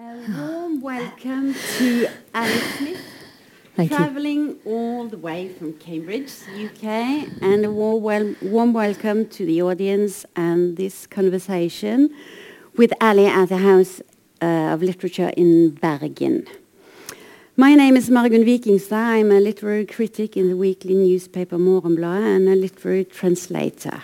A warm welcome to Ali Smith, Thank you. traveling all the way from Cambridge, UK, and a warm, warm welcome to the audience and this conversation with Ali at the House uh, of Literature in Bergen. My name is Margunn Vikingstad. I'm a literary critic in the weekly newspaper Morgenbladet and a literary translator.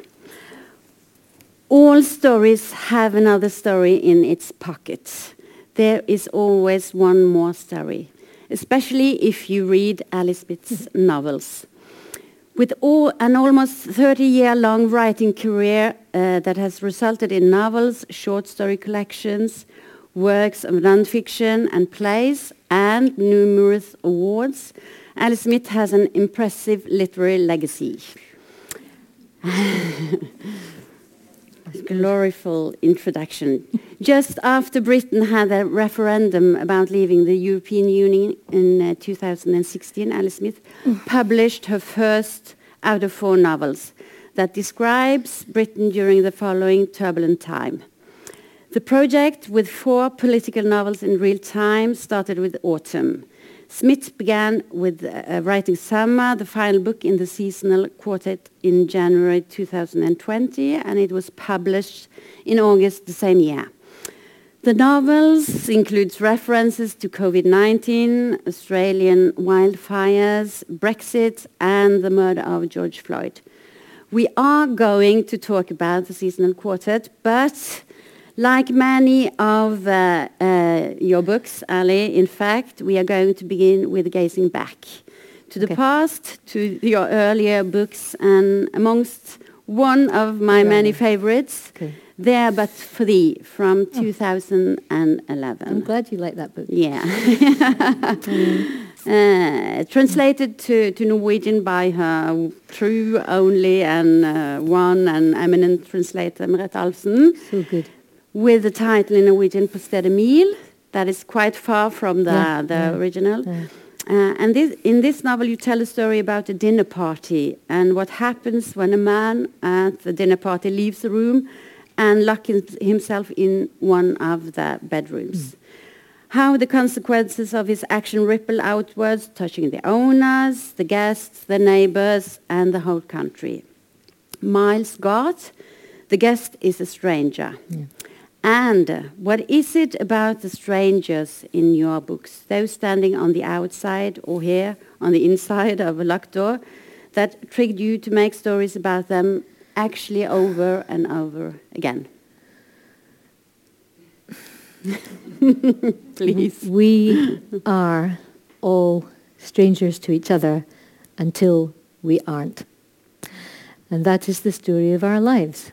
All stories have another story in its pocket. There is always one more story, especially if you read Ali Smith's novels. With all, an almost 30-year-long writing career uh, that has resulted in novels, short story collections, works of nonfiction and plays, and numerous awards, Ali Smith has an impressive literary legacy. gloriful introduction. Just after Britain had a referendum about leaving the European Union in uh, 2016, Ali Smith published her first out of four novels that describes Britain during the following turbulent time. The project, with four political novels in real time, started with Autumn. Smith began with uh, writing Summer, the final book in the seasonal quartet in January 2020, and it was published in August the same year. The novels includes references to COVID-19, Australian wildfires, Brexit, and the murder of George Floyd. We are going to talk about the seasonal quartet, but like many of uh, uh, your books, Ali, in fact, we are going to begin with gazing back to the Okay. past, to your earlier books, and amongst one of my Yeah. many favorites, Okay. There But For The from Oh. 2011. I'm glad you like that book. Yeah. Uh, translated to, to Norwegian by her true, only, and uh, one and eminent translator, Merete Alfsen So good. With the title in Norwegian På stedet hvil. That is quite far from the, Yeah, the yeah, original. yeah. Uh, and this, in this novel, you tell a story about a dinner party and what happens when a man at the dinner party leaves the room and locks himself in one of the bedrooms. How the consequences of his action ripple outwards, touching the owners, the guests, the neighbors, and the whole country. Miles Garth, the guest is a stranger. Yeah. And what is it about the strangers in your books, those standing on the outside or here on the inside of a locked door, that triggered you to make stories about them actually over and over again? Please. We are all strangers to each other until we aren't. And that is the story of our lives.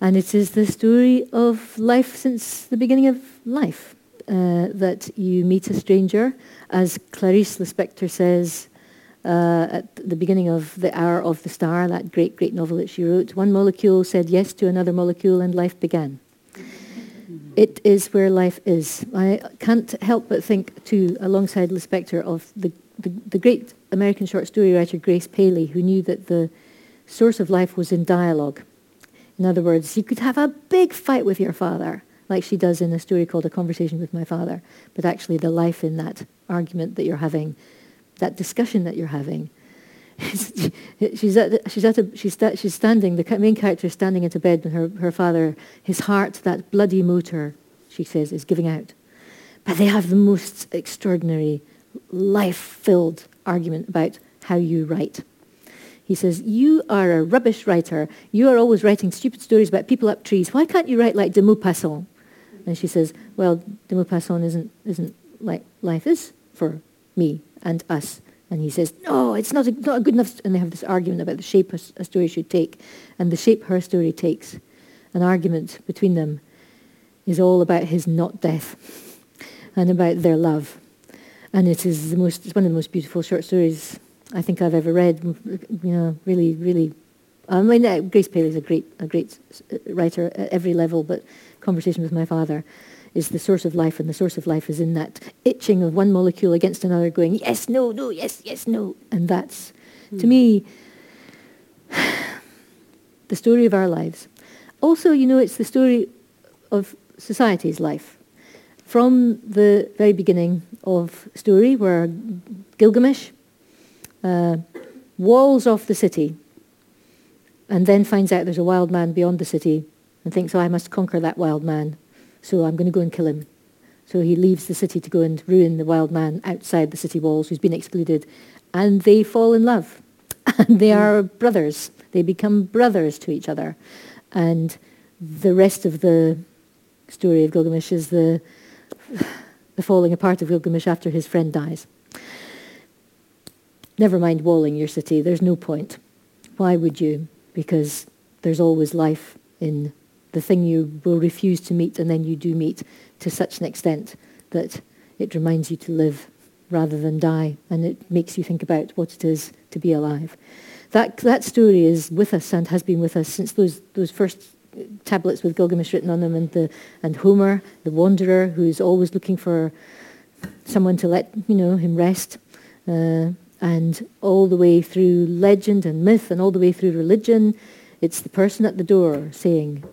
And it is the story of life since the beginning of life, uh, that you meet a stranger, as Clarice Lispector says uh, at the beginning of The Hour of the Star, that great, great novel that she wrote. One molecule said yes to another molecule and life began. It is where life is. I can't help but think, too, alongside Lispector, of the, the, the great American short story writer Grace Paley, who knew that the source of life was in dialogue. In other words, you could have a big fight with your father, like she does in a story called A Conversation with My Father, but actually the life in that argument that you're having, that discussion that you're having, she's at, she's at a, she's, she's standing, the main character is standing at a bed when her, her father, his heart, that bloody motor, she says, is giving out. But they have the most extraordinary, life-filled argument about how you write. He says, you are a rubbish writer. You are always writing stupid stories about people up trees. Why can't you write like de Maupassant? And she says, well, de Maupassant isn't, isn't like life is for me and us. And he says, no, it's not a, not a good enough. And they have this argument about the shape a story should take. And the shape her story takes, an argument between them, is all about his not death and about their love. And it is the most, it's one of the most beautiful short stories I think I've ever read. You know, really, really. I mean, uh, Grace Paley is a great, a great uh, writer at every level, but Conversation with My Father is the source of life, and the source of life is in that itching of one molecule against another, going yes, no, no, yes, yes, no, and that's, to me, the story of our lives. Also, you know, it's the story of society's life. from the very beginning of story where Gilgamesh uh, walls off the city and then finds out there's a wild man beyond the city and thinks, oh, I must conquer that wild man, so I'm going to go and kill him. So he leaves the city to go and ruin the wild man outside the city walls who's been excluded. And they fall in love. And they are brothers. They become brothers to each other. And the rest of the story of Gilgamesh is the, the falling apart of Gilgamesh after his friend dies. Never mind walling your city. There's no point. Why would you? Because there's always life in the thing you will refuse to meet and then you do meet to such an extent that it reminds you to live rather than die and it makes you think about what it is to be alive. That, that story is with us and has been with us since those, those first tablets with Gilgamesh written on them and, the, and Homer, the wanderer, who's always looking for someone to let you know him rest. Uh, and all the way through legend and myth and all the way through religion, it's the person at the door saying,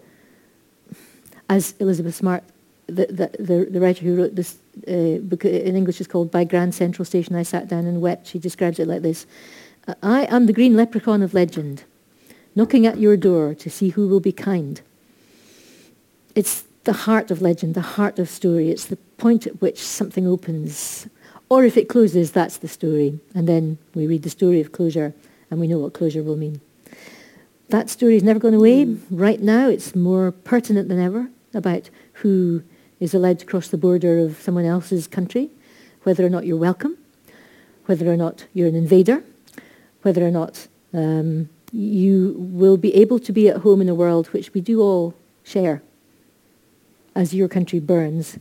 as Elizabeth Smart, the, the, the, the writer who wrote this uh, book in English is called By Grand Central Station I Sat Down and Wept, she describes it like this. I am the green leprechaun of legend, knocking at your door to see who will be kind. It's the heart of legend, the heart of story. It's the point at which something opens. Or if it closes, that's the story. And then we read the story of closure and we know what closure will mean. That story has never gone away. Mm. Right now it's more pertinent than ever about who is allowed to cross the border of someone else's country, whether or not you're welcome, whether or not you're an invader, whether or not um, you will be able to be at home in a world which we do all share as your country burns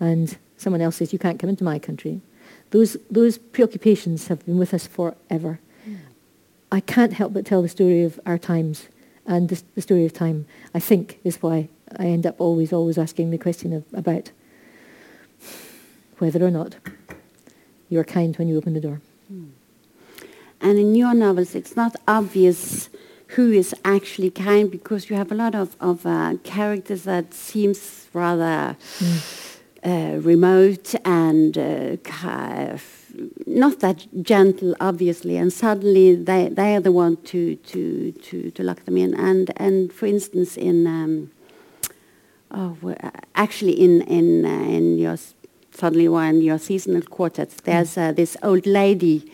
and someone else says you can't come into my country. Those, those preoccupations have been with us forever. Mm. I can't help but tell the story of our times and the, the story of time, I think, is why I end up always, always asking the question of, about whether or not you're kind when you open the door. Mm. And in your novels, it's not obvious who is actually kind because you have a lot of, of uh, characters that seems rather mm. Uh, remote and uh, not that gentle, obviously, and suddenly they, they are the one to, to, to, to lock them in. And, and for instance, in um, oh, actually in, in, uh, in your suddenly one your seasonal quartets, there's uh, this old lady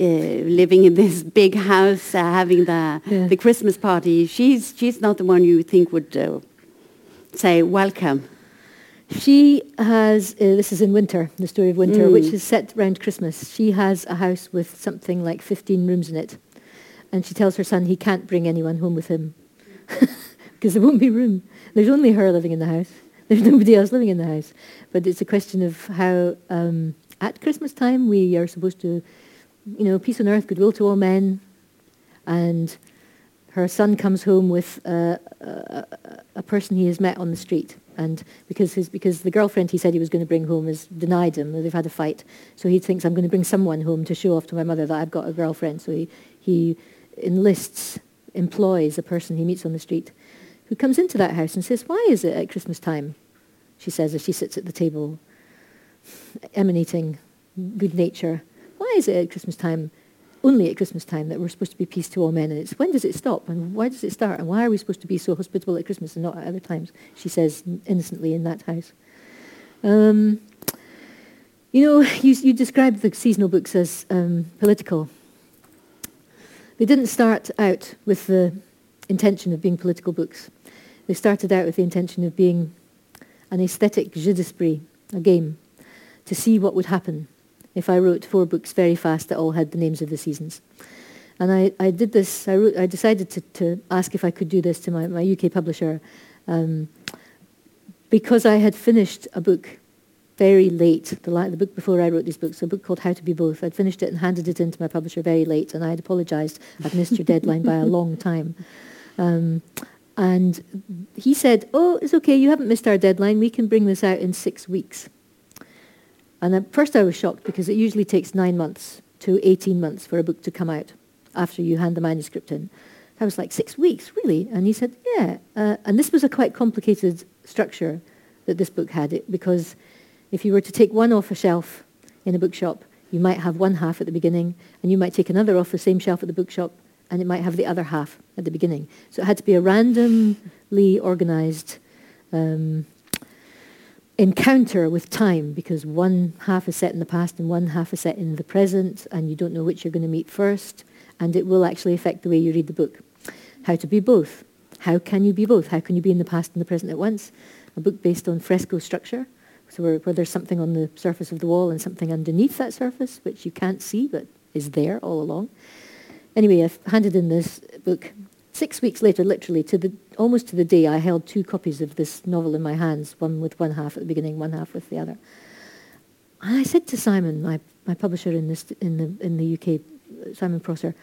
uh, living in this big house, uh, having the yeah. the Christmas party, she's she's not the one you think would uh, say welcome. She has. Uh, this is in winter, the story of winter, mm. which is set around Christmas. She has a house with something like fifteen rooms in it, and she tells her son he can't bring anyone home with him because there won't be room. There's only her living in the house. There's nobody else living in the house. But it's a question of how um, at Christmas time we are supposed to you know, peace on earth, goodwill to all men. And her son comes home with a, a, a, person he has met on the street. And because, his, because the girlfriend he said he was going to bring home has denied him, they've had a fight. So he thinks, I'm going to bring someone home to show off to my mother that I've got a girlfriend. So he, he enlists, employs a person he meets on the street who comes into that house and says, why is it at Christmas time, she says as she sits at the table, emanating good nature, why is it at Christmas time, only at Christmas time, that we're supposed to be peace to all men? And it's when does it stop? And why does it start? And why are we supposed to be so hospitable at Christmas and not at other times? She says innocently in that house. Um, you know, you, you described the seasonal books as um, political. They didn't start out with the intention of being political books. They started out with the intention of being an aesthetic jeu d'esprit, a game, to see what would happen if I wrote four books very fast that all had the names of the seasons. And I, I did this, I, wrote, I decided to, to ask if I could do this to my, my UK publisher um, because I had finished a book very late, the, the book before I wrote these books, a book called How to Be Both. I'd finished it and handed it in to my publisher very late, and I had apologized. I'd missed your deadline by a long time. Um, and he said, oh, it's okay, you haven't missed our deadline. We can bring this out in six weeks. And at first I was shocked because it usually takes nine months to 18 months for a book to come out after you hand the manuscript in. I was like, six weeks, really? And he said, yeah. Uh, and this was a quite complicated structure that this book had it, because If you were to take one off a shelf in a bookshop, you might have one half at the beginning, and you might take another off the same shelf at the bookshop, and it might have the other half at the beginning. So it had to be a randomly organized um, encounter with time because one half is set in the past and one half is set in the present, and you don't know which you're going to meet first, and it will actually affect the way you read the book. How to be both. How can you be both? How can you be in the past and the present at once? A book based on fresco structure, so where, where there's something on the surface of the wall and something underneath that surface, which you can't see but is there all along. Anyway, I've handed in this book. Six weeks later, literally, to the, almost to the day, I held two copies of this novel in my hands, one with one half at the beginning, one half with the other. And I said to Simon, my, my publisher in, this, in, the, in the UK, Simon Prosser,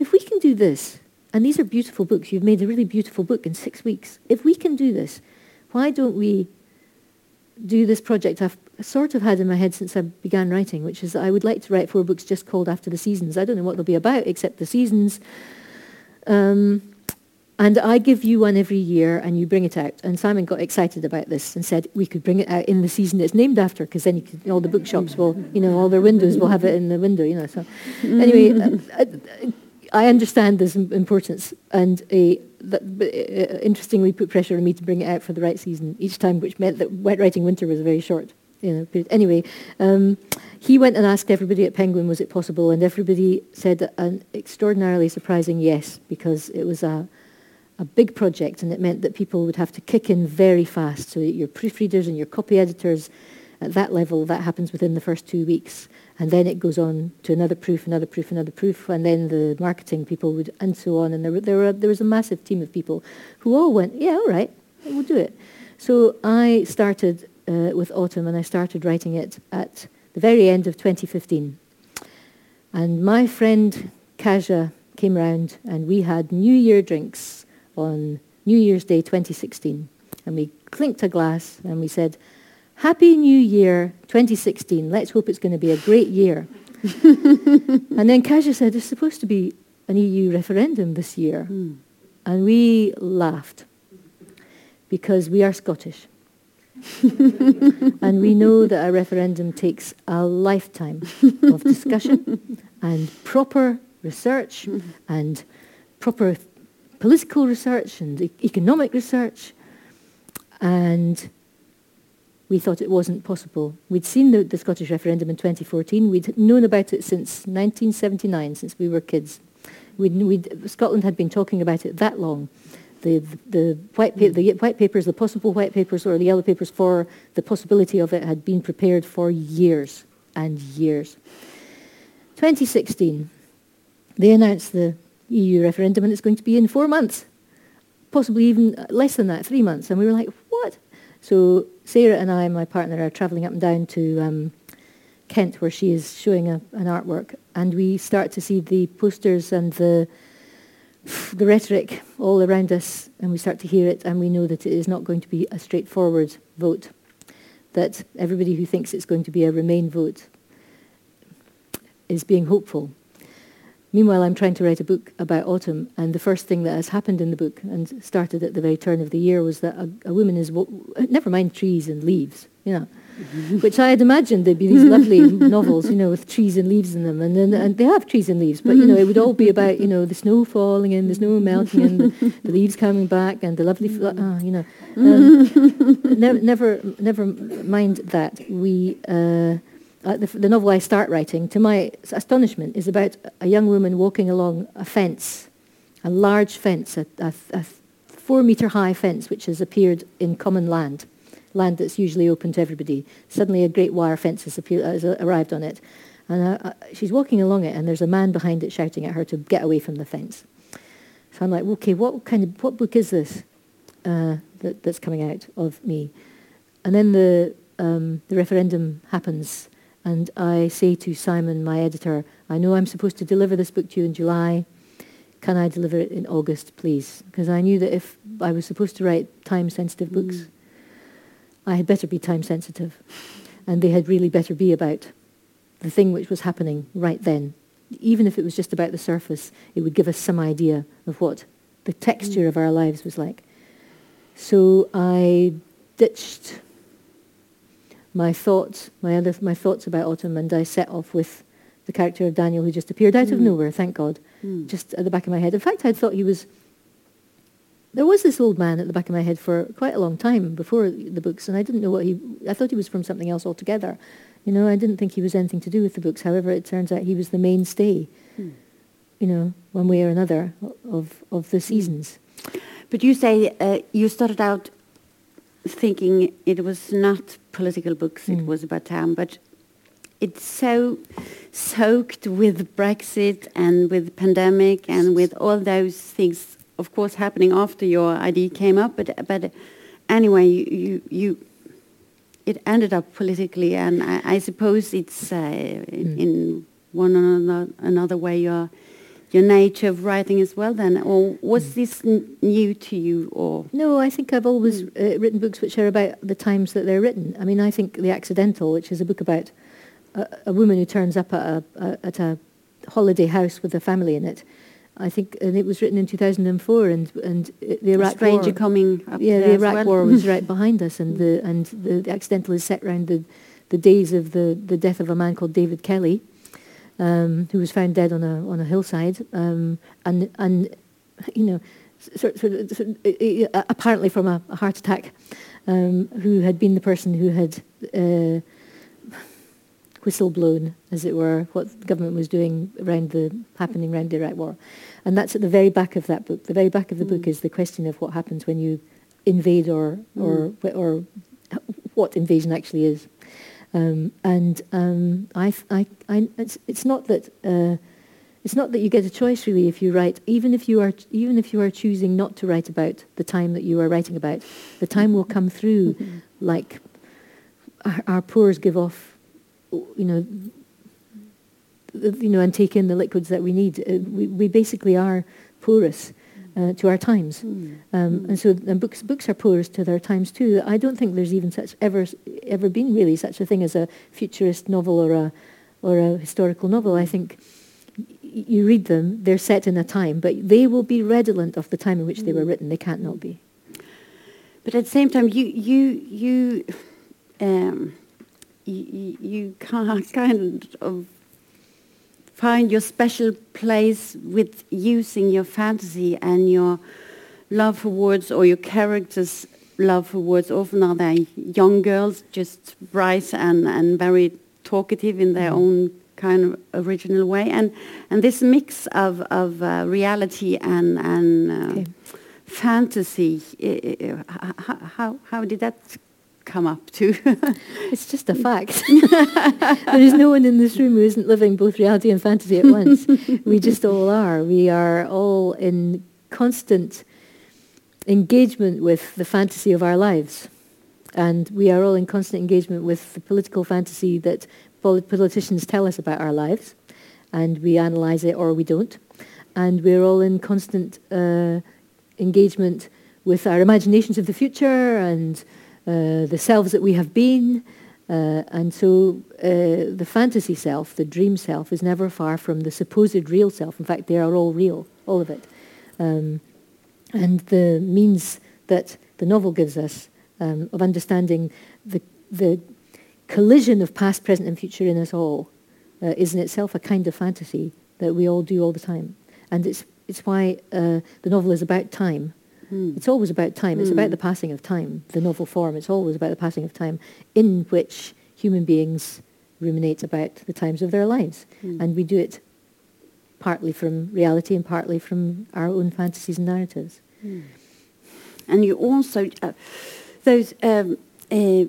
if we can do this, and these are beautiful books, you've made a really beautiful book in six weeks. If we can do this, why don't we do this project I've sort of had in my head since I began writing, which is I would like to write four books just called after the seasons. I don't know what they'll be about except the seasons. Um, and I give you one every year and you bring it out. And Simon got excited about this and said we could bring it out in the season it's named after because then could, all the bookshops will, you know, all their windows will have it in the window, you know. So anyway, uh, uh, I understand this importance and a that uh, interestingly put pressure on me to bring it out for the right season each time, which meant that wet writing winter was very short. You know, period. Anyway, um, he went and asked everybody at Penguin, was it possible? And everybody said an extraordinarily surprising yes, because it was a, a big project and it meant that people would have to kick in very fast. So your proofreaders and your copy editors at that level, that happens within the first two weeks. And then it goes on to another proof, another proof, another proof, and then the marketing people would, and so on. And there, there, were, there was a massive team of people who all went, yeah, all right, we'll do it. So I started uh, with Autumn, and I started writing it at the very end of 2015. And my friend Kaja came round, and we had New Year drinks on New Year's Day 2016. And we clinked a glass, and we said, Happy New Year 2016. Let's hope it's going to be a great year. and then Kaja said, there's supposed to be an EU referendum this year. Mm. And we laughed because we are Scottish. and we know that a referendum takes a lifetime of discussion and proper research and proper political research and e- economic research. And we thought it wasn't possible. We'd seen the, the, Scottish referendum in 2014. We'd known about it since 1979, since we were kids. We'd, we'd, Scotland had been talking about it that long. The, the, white the white papers, the possible white papers or the yellow papers for the possibility of it had been prepared for years and years. 2016, they announced the EU referendum and it's going to be in four months, possibly even less than that, three months. And we were like, what? So Sarah and I, my partner, are travelling up and down to um, Kent where she is showing a, an artwork and we start to see the posters and the, the rhetoric all around us and we start to hear it and we know that it is not going to be a straightforward vote, that everybody who thinks it's going to be a Remain vote is being hopeful. Meanwhile, I'm trying to write a book about autumn, and the first thing that has happened in the book, and started at the very turn of the year, was that a, a woman is, never mind trees and leaves, you know, which I had imagined there'd be these lovely novels, you know, with trees and leaves in them, and then and they have trees and leaves, but you know, it would all be about, you know, the snow falling and the snow melting and the, the leaves coming back and the lovely, fl- oh, you know, um, never, never, never mind that. We. Uh, uh, the, the, novel I start writing, to my astonishment, is about a young woman walking along a fence, a large fence, a, a, a four-metre high fence which has appeared in common land, land that's usually open to everybody. Suddenly a great wire fence has, appeared, has arrived on it. And uh, uh, she's walking along it, and there's a man behind it shouting at her to get away from the fence. So I'm like, okay, what kind of what book is this uh, that, that's coming out of me? And then the um, the referendum happens and I say to Simon, my editor, I know I'm supposed to deliver this book to you in July. Can I deliver it in August, please? Because I knew that if I was supposed to write time-sensitive mm. books, I had better be time-sensitive. And they had really better be about the thing which was happening right then. Even if it was just about the surface, it would give us some idea of what the texture of our lives was like. So I ditched my thoughts, my other my thoughts about autumn, and I set off with the character of Daniel, who just appeared out mm. of hmm. nowhere. Thank God, mm. just at the back of my head. In fact, I thought he was. There was this old man at the back of my head for quite a long time before the books, and I didn't know what he. I thought he was from something else altogether. You know, I didn't think he was anything to do with the books. However, it turns out he was the mainstay. Mm. You know, one way or another of of the seasons. But you say uh, you started out thinking it was not political books, mm. it was about town, but it's so soaked with Brexit and with pandemic and with all those things, of course, happening after your idea came up. But but anyway, you you, you it ended up politically, and I, I suppose it's uh, mm. in, one another, another way you're your nature of writing as well then or was mm. this new to you or no i think i've always mm. uh, written books which are about the times that they're written i mean i think the accidental which is a book about a, a woman who turns up at a, a, at a holiday house with a family in it I think, and it was written in 2004, and and the Iraq stranger war, coming up yeah, the Iraq well. war was right behind us, and the and the, the accidental is set around the the days of the the death of a man called David Kelly, um, who was found dead on a on a hillside, um, and and you know, sort, sort, sort, uh, apparently from a, a heart attack, um, who had been the person who had uh, whistleblown, as it were, what the government was doing around the happening around the Iraq War, and that's at the very back of that book. The very back of the mm. book is the question of what happens when you invade or or mm. or what invasion actually is. Um, and um, I, I, I, it's, it's not that uh, it's not that you get a choice really if you write, even if you are even if you are choosing not to write about the time that you are writing about, the time will come through, mm-hmm. like our, our, pores give off, you know, you know, and take in the liquids that we need. Uh, we, we basically are porous uh, to our times. Mm. Um, mm. And so and books, books are porous to their times too. I don't think there's even such ever, ever been really such a thing as a futurist novel or a, or a historical novel. I think you read them, they're set in a time, but they will be redolent of the time in which mm. they were mm. written. They can't not be. But at the same time, you, you, you, um, you, you kind of find your special place with using your fantasy and your love for words or your characters' love for words. Often are they young girls, just bright and, and very talkative in their mm. own kind of original way. And, and this mix of, of uh, reality and, and uh, okay. fantasy, how, how, how did that come up to. it's just a fact. there is no one in this room who isn't living both reality and fantasy at once. we just all are. We are all in constant engagement with the fantasy of our lives. And we are all in constant engagement with the political fantasy that politicians tell us about our lives. And we analyze it or we don't. And we're all in constant uh, engagement with our imaginations of the future and the selves that we have been. Uh, and so uh, the fantasy self, the dream self, is never far from the supposed real self. In fact, they are all real, all of it. Um, and the means that the novel gives us um, of understanding the, the collision of past, present, and future in us all uh, is in itself a kind of fantasy that we all do all the time. And it's, it's why uh, the novel is about time Mm. It's always about time. It's mm. about hmm. the passing of time. The novel form, it's always about the passing of time in which human beings ruminate about the times of their lives. Mm. And we do it partly from reality and partly from our own fantasies and narratives. Hmm. And you also, uh, those, um, uh,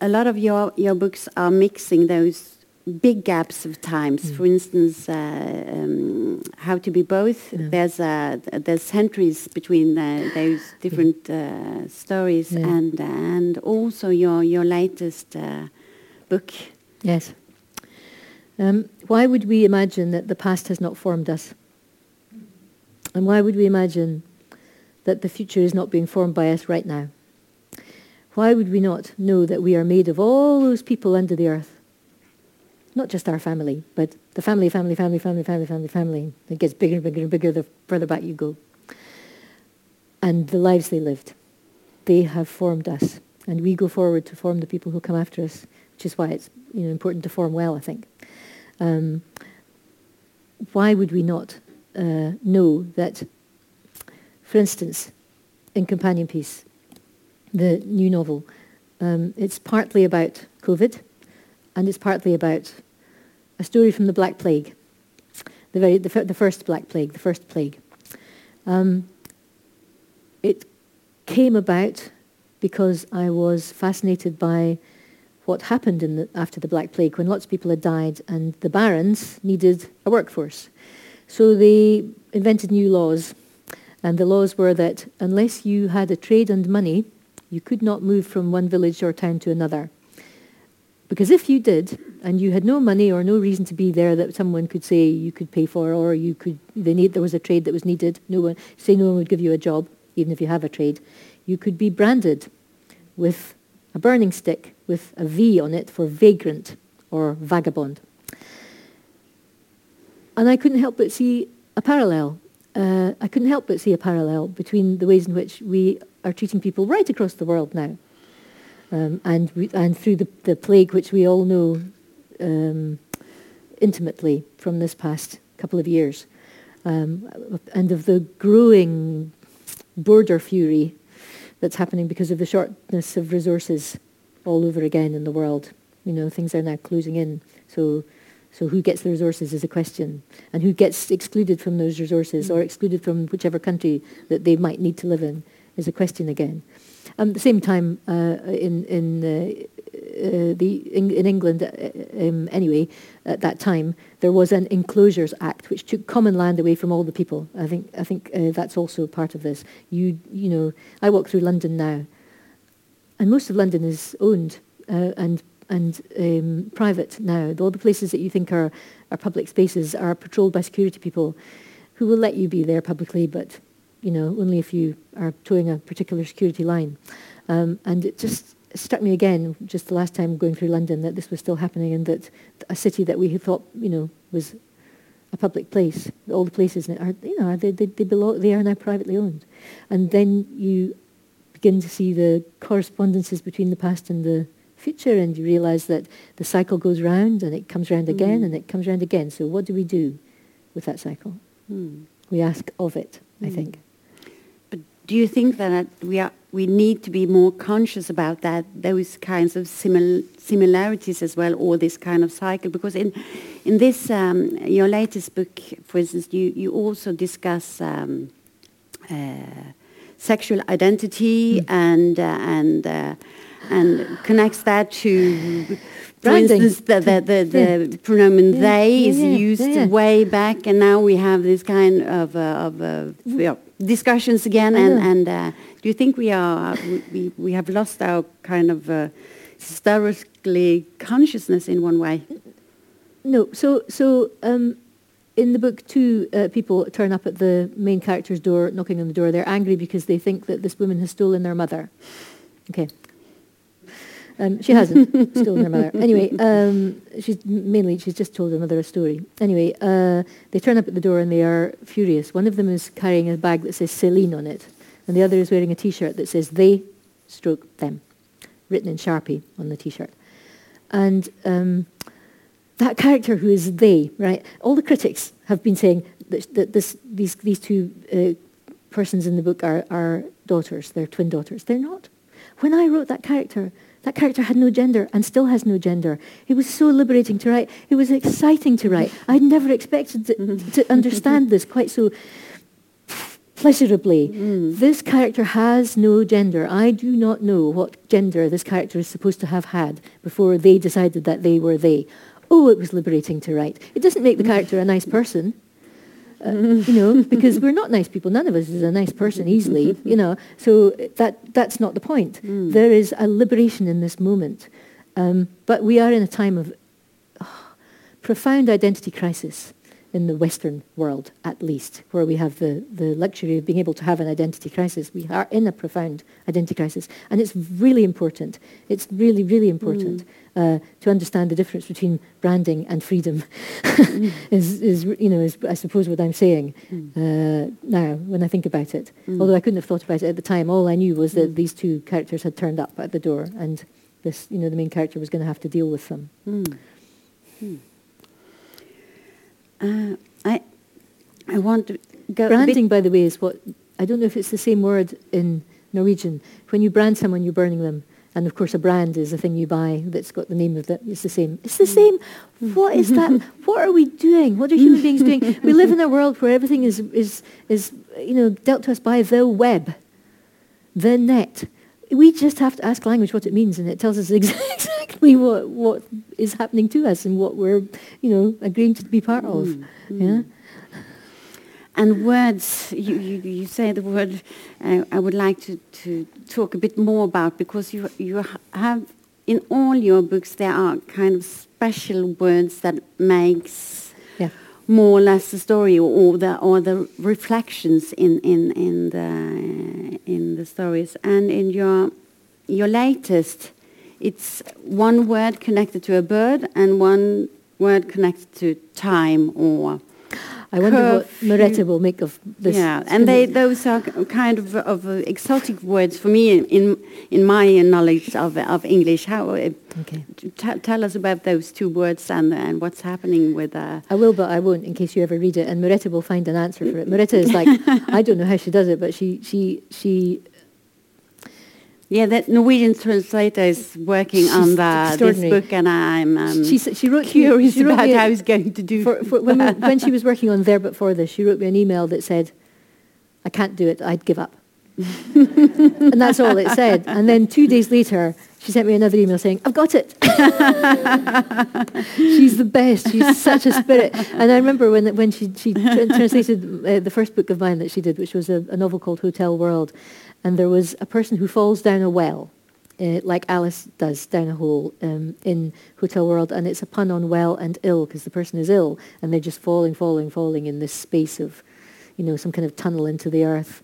a lot of your, your books are mixing those big gaps of times. Mm. For instance, uh, um, how to be both. Yeah. There's uh, there's centuries between uh, those different uh, stories, yeah. and and also your your latest uh, book. Yes. Um, why would we imagine that the past has not formed us? And why would we imagine that the future is not being formed by us right now? Why would we not know that we are made of all those people under the earth? Not just our family, but the family, family, family, family, family, family, family. It gets bigger and bigger and bigger the further back you go. And the lives they lived, they have formed us. and we go forward to form the people who come after us, which is why it's you know, important to form well, I think. Um, why would we not uh, know that, for instance, in Companion Piece, the new novel, um, it's partly about COVID, and it's partly about a story from the Black Plague, the, very, the, the first Black Plague, the first plague. Um, it came about because I was fascinated by what happened the, after the Black Plague when lots of people had died and the barons needed a workforce. So they invented new laws. And the laws were that unless you had a trade and money, you could not move from one village or town to another. Because if you did, and you had no money or no reason to be there that someone could say you could pay for, or you could, need, there was a trade that was needed, no one, say no one would give you a job, even if you have a trade, you could be branded with a burning stick with a V on it for vagrant or vagabond. And I couldn't help but see a parallel. Uh, I couldn't help but see a parallel between the ways in which we are treating people right across the world now um, and, we, and through the, the plague, which we all know um, intimately from this past couple of years, um, and of the growing border fury that's happening because of the shortness of resources all over again in the world. You know, things are now closing in. So, so who gets the resources is a question, and who gets excluded from those resources or excluded from whichever country that they might need to live in is a question again. Um, at the same time, uh, in in uh, uh, the in, in England, uh, um, anyway, at that time, there was an Enclosures Act which took common land away from all the people. I think I think that's also part of this. You you know, I walk through London now, and most of London is owned and and um, private now. All the places that you think are are public spaces are patrolled by security people, who will let you be there publicly, but you know, only if you are towing a particular security line. Um, and it just struck me again, just the last time going through London, that this was still happening and that a city that we had thought, you know, was a public place, all the places are, you know, they, they, they, belong, they are now privately owned. And then you begin to see the correspondences between the past and the future and you realize that the cycle goes round and it comes round again mm. and it comes round again. So what do we do with that cycle? Mm. We ask of it, mm. I think do you think that we are we need to be more conscious about that those kinds of simil similarities as well or this kind of cycle? Because in in this um, your latest book for instance you you also discuss um, uh, sexual identity mm. and uh, and uh, and connects that to for instance, the, the, the, the yeah. pronoun they yeah, is used way back, and now we have this kind of, uh, of uh, mm discussions again. And, and uh, do you think we are we, we have lost our kind of uh, historically consciousness in one way? No. So so um, in the book, two uh, people turn up at the main character's door, knocking on the door. They're angry because they think that this woman has stolen their mother. Okay. Um, she hasn't stolen her mother. Anyway, um, she's mainly she's just told her mother a story. Anyway, uh, they turn up at the door and they are furious. One of them is carrying a bag that says Celine on it, and the other is wearing a T-shirt that says "They stroke them," written in Sharpie on the T-shirt. And um, that character who is they, right? All the critics have been saying that, that this, these these two uh, persons in the book are, are daughters. They're twin daughters. They're not. When I wrote that character, that character had no gender and still has no gender. It was so liberating to write. It was exciting to write. I'd never expected to, to understand this quite so pleasurably. Mm. This character has no gender. I do not know what gender this character is supposed to have had before they decided that they were they. Oh, it was liberating to write. It doesn't make the character a nice person. Uh, you know, because we're not nice people. None of us is a nice person easily, you know. So that that's not the point. Mm. There is a liberation in this moment, um, but we are in a time of oh, profound identity crisis in the Western world, at least, where we have the, the luxury of being able to have an identity crisis. We are in a profound identity crisis, and it's really important. It's really, really important mm. uh, to understand the difference between branding and freedom is, is, you know, is, I suppose what I'm saying uh, now when I think about it. Although I couldn't have thought about it at the time, all I knew was that these two characters had turned up at the door, and this, you know, the main character was going to have to deal with them. Uh, I, I want to go. Branding, by the way, is what I don't know if it's the same word in Norwegian. When you brand someone, you're burning them. And of course, a brand is a thing you buy that's got the name of it. It's the same. It's the same. What is that? what are we doing? What are human beings doing? We live in a world where everything is, is, is you know, dealt to us by the web, the net. We just have to ask language what it means, and it tells us exactly what, what is happening to us and what we're, you know, agreeing to be part of. Mm. Yeah. And words, you, you, you say the word uh, I would like to, to talk a bit more about because you, you have, in all your books, there are kind of special words that makes. More or less the story or, the, or the reflections in, in, in, the, in the stories. And in your, your latest, it's one word connected to a bird and one word connected to time or I wonder what Merete will make of this. Yeah, and they, those are kind of, of uh, exotic words for me in in my knowledge of of English. How? Uh, okay. tell us about those two words and and what's happening with. Uh, I will, but I won't in case you ever read it. And Merete will find an answer for it. Merete is like I don't know how she does it, but she she she yeah, that Norwegian translator is working She's on the, this book, and I'm um, she, she wrote, curious she wrote about how he's going to do. For, for when, we, when she was working on there before this, she wrote me an email that said, "I can't do it. I'd give up." and that's all it said. And then two days later, she sent me another email saying, "I've got it." She's the best. She's such a spirit. And I remember when when she she translated uh, the first book of mine that she did, which was a, a novel called Hotel World and there was a person who falls down a well, uh, like Alice does down a hole um, in Hotel World, and it's a pun on well and ill because the person is ill, and they're just falling, falling, falling in this space of, you know, some kind of tunnel into the earth.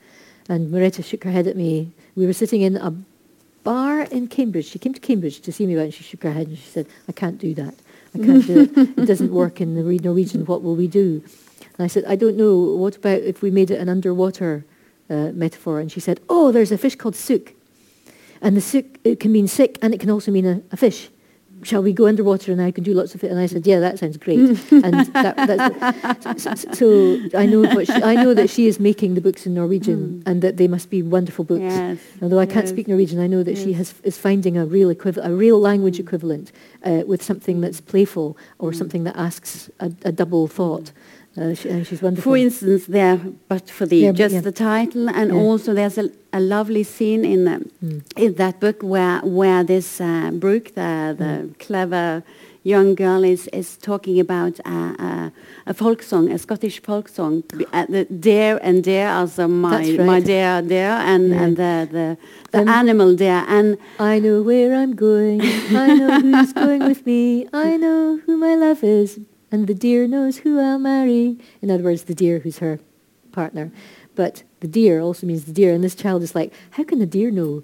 And Merete shook her head at me. We were sitting in a bar in Cambridge. She came to Cambridge to see me, and she shook her head and she said, "I can't do that. I can't do it. It doesn't work in the Norwegian. What will we do?" And I said, "I don't know. What about if we made it an underwater?" uh, metaphor, and she said, "Oh, there's a fish called suk, and the suk it can mean sick, and it can also mean a, a fish. Shall we go underwater and I can do lots of it?" And I said, "Yeah, that sounds great." and that, so, so, I know what she, I know that she is making the books in Norwegian, mm. and that they must be wonderful books. Yes, Although I can't speak Norwegian, I know that yes. she has is finding a real equivalent, a real language mm. equivalent uh, with something that's playful or mm. something that asks a, a double thought. Uh, she, and she's wonderful. For instance, there, but for the yeah, just yeah. the title, and yeah. also there's a, a, lovely scene in the, mm. in that book where where this uh, Brooke, the the mm. clever young girl, is is talking about a, a folk song, a Scottish folk song, uh, the deer and deer, also my right. my dear deer, and and the the, the um, animal deer, and I know where I'm going, I know who's going with me, I know who my love is and the deer knows who I'll marry. In other words, the deer who's her partner. But the deer also means the deer. And this child is like, how can a deer know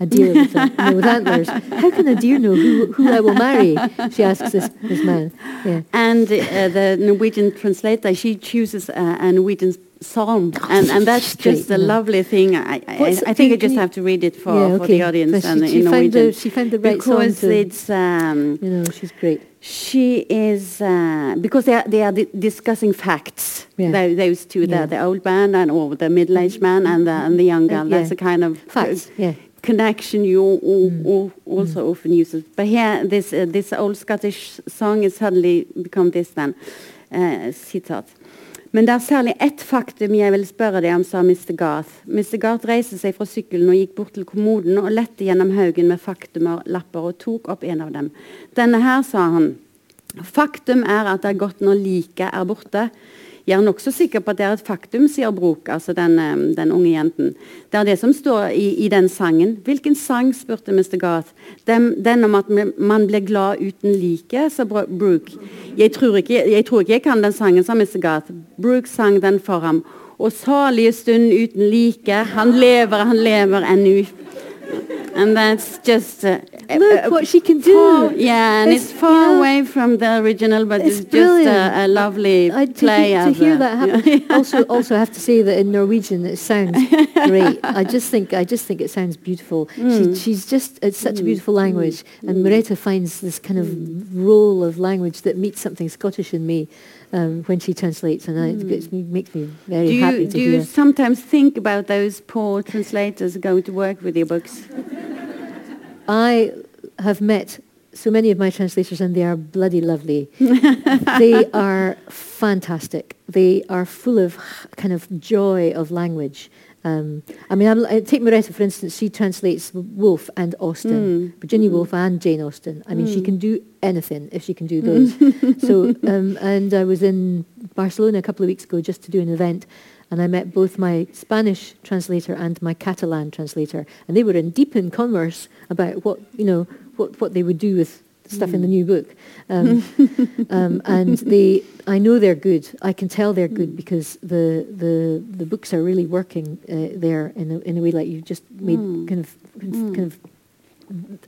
a deer with, a, you know, with antlers? How can a deer know who, who I will marry? She asks this, this man. Yeah. And uh, the Norwegian translator, she chooses uh, a Norwegian psalm, and, and that's just a lovely thing. I, I, I think I just have to read it for, yeah, okay. for the audience and she, in Norwegian. The, she found the right because song to, it's um, you know she's great. She is uh, because they are they are di discussing facts. Yeah. Those, those two, yeah. the, the old man and or the middle aged man and the and the young girl. Uh, that's a kind of facts. Yeah. Connection you all, mm. all also mm. often use, but here this uh, this old Scottish song is suddenly become this then. Uh, citat. Men det er særlig ett faktum jeg vil spørre deg om, sa Mr. Garth. Mr. Garth reiste seg fra sykkelen og gikk bort til kommoden og lette gjennom haugen med faktumer, lapper, og tok opp en av dem. Denne her, sa han. Faktum er at det er godt når liket er borte. Jeg er nokså sikker på at det er et faktum, sier Brok, altså den, eh, den, unge jenten. Det er det som står i, i den sangen. Hvilken sang, spurte Mr. Garth. Den, den om at man blir glad uten like, sa Brooke. Jeg tror, ikke, jeg tror ikke jeg kan den sangen, sa Mr. Garth. Brooke sang den for ham. Og salige stund uten like, han lever, han lever ennå. And that's just uh, Look uh, what she can far- do. yeah, and it's, It's, far you know, away from the original, but it's it's, just a, a lovely I, to, play to of hear uh, that happen. yeah. also, also, I have to say that in Norwegian it sounds great. I just think, I just think it sounds beautiful. Mm. She, she's just, it's such a beautiful language, and Merete finds this kind of role of language that meets something Scottish in me um, when she translates, and I, it gets me, makes me very do happy you, to do you sometimes think about those poor translators going to work with your books? I have met so many of my translators and they are bloody lovely. they are fantastic. They are full of kind of joy of language. Um, I mean, I'm, I take Moretta, for instance, she translates Woolf and Austen, Virginia Woolf and Jane Austen. I mean, she can do anything if she can do those. so, um, and I was in Barcelona a couple of weeks ago just to do an event, and I met both my Spanish translator and my Catalan translator, and they were in deep in converse about what you know what, what they would do with stuff in the new book. Um, um, and they, I know they're good. I can tell they're good because the the, the books are really working uh, there in a, in a way like you just made kind of kind of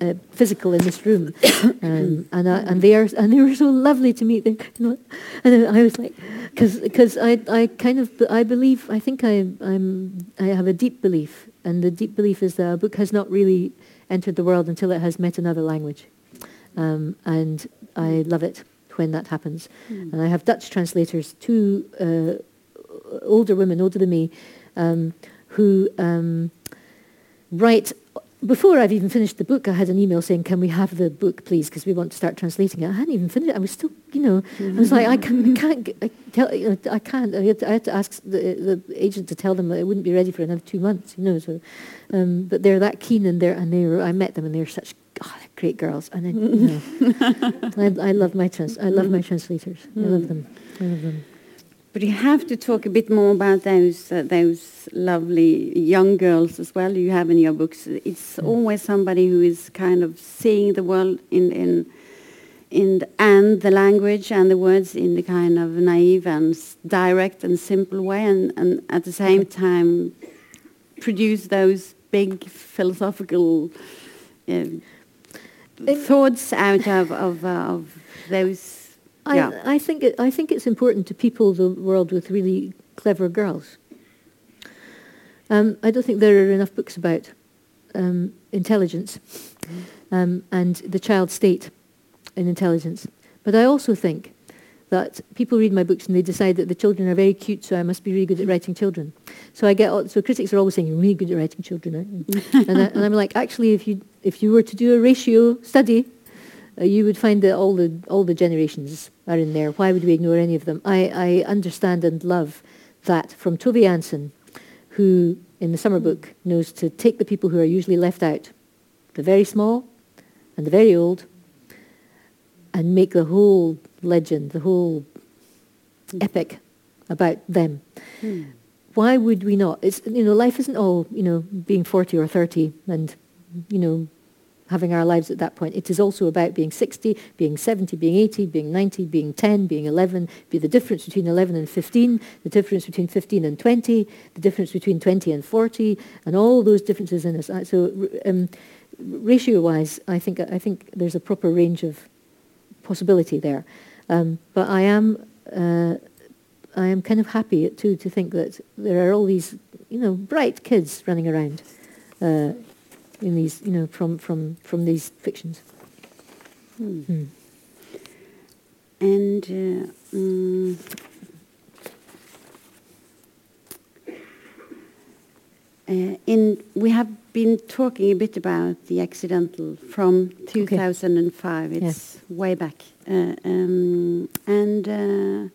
uh, physical in this room, um, and I, and they are and they were so lovely to meet. They, you know, and I was like, because I I kind of I believe I think I I'm I have a deep belief, and the deep belief is that a book has not really entered the world until it has met another language, um, and I love it when that happens. And I have Dutch translators, two uh, older women, older than me, um, who um, write before I've even finished the book, I had an email saying, "Can we have the book, please? Because we want to start translating it." I hadn't even finished it. I was still, you know, I was like, "I, can, can't, g- I tell, you know, I can't." I had, to, I had to ask the, the agent to tell them that it wouldn't be ready for another two months, you know. So, um, but they're that keen, and they're and they. I met them, and they're such oh, they're great girls, and I, you know, I, I love my trans, I love my translators. I love them. I love them. But you have to talk a bit more about those uh, those lovely young girls as well. You have in your books. It's always somebody who is kind of seeing the world in in in the, and the language and the words in the kind of naive and s- direct and simple way, and, and at the same time produce those big philosophical uh, thoughts out of of, uh, of those. I, yeah. I think it, I think it's important to people the world with really clever girls. Um, I don't think there are enough books about um, intelligence um, and the child state in intelligence. But I also think that people read my books and they decide that the children are very cute, so I must be really good at writing children. So I get all, so critics are always saying you're really good at writing children, aren't you? and, I, and I'm like, actually, if you if you were to do a ratio study uh, you would find that all the all the generations are in there. Why would we ignore any of them? I, I understand and love that from Tove Jansson, who in the summer book knows to take the people who are usually left out, the very small and the very old, and make the whole legend, the whole epic about them. Why would we not? It's you know life isn't all you know being forty or thirty and you know having our lives at that point. It is also about being 60, being 70, being 80, being 90, being 10, being 11, be the difference between 11 and 15, the difference between 15 and 20, the difference between 20 and 40, and all those differences in us. So um, ratio-wise, I think, I think there's a proper range of possibility there. Um, but I am, uh, I am kind of happy too to think that there are all these, you know, bright kids running around. Uh, in these, you know, from, from, from these fictions. Hmm. And uh, mm, in we have been talking a bit about the accidental from 2005. It's way back, uh, um, and uh,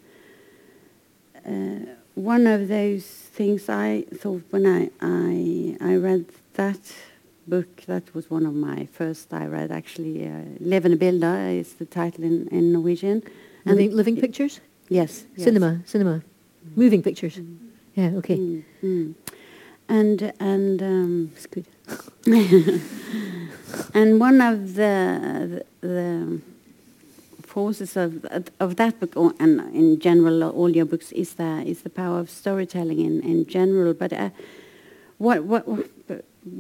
uh, one of those things I thought when I I, I read that book that was one of my first I read actually. Uh, Levende bilder is the title in, in Norwegian. And living, living pictures? Yes, yes. Cinema, cinema. Moving pictures. Yeah, okay. Mm, mm. And and um, It's good. and one of the the, the forces of of that book or, and in general all your books is the is the power of storytelling in in general. But uh, what what,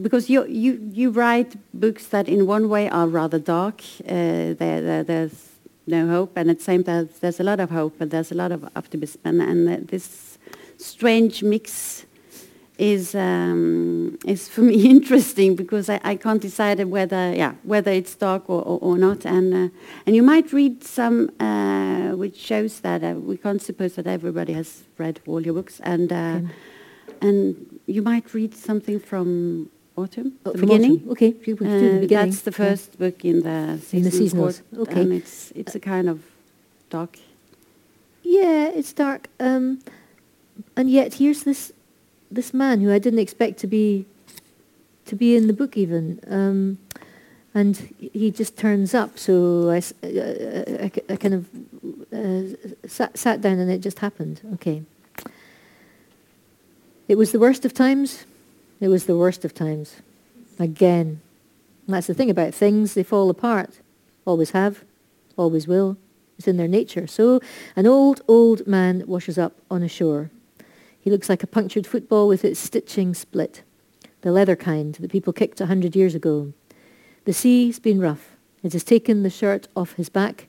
because you, you, you write books that in one way are rather dark. Uh, there, there, there's no hope, and at the same time there's a lot of hope, but there's a lot of optimism, and, and uh, this strange mix is um, is for me interesting because I, I can't decide whether yeah whether it's dark or, or, or not, and uh, and you might read some uh, which shows that uh, we can't suppose that everybody has read all your books, and uh, okay. and you might read something from autumn, oh, the beginning. Autumn. Okay, the beginning. That's the first yeah. book in the in the seasonals. Okay, and it's it's a kind of dark. Yeah, it's dark, um, and yet here's this this man who I didn't expect to be to be in the book even. Um, and he just turns up. So I, uh, I, I kind of uh, sat, sat down and it just happened. Okay. It was the worst of times. It was the worst of times. Again. That's the thing about things. They fall apart. Always have. Always will. It's in their nature. So an old, old man washes up on a shore. He looks like a punctured football with its stitching split, the leather kind that people kicked a hundred years ago. The sea's been rough. It has taken the shirt off his back.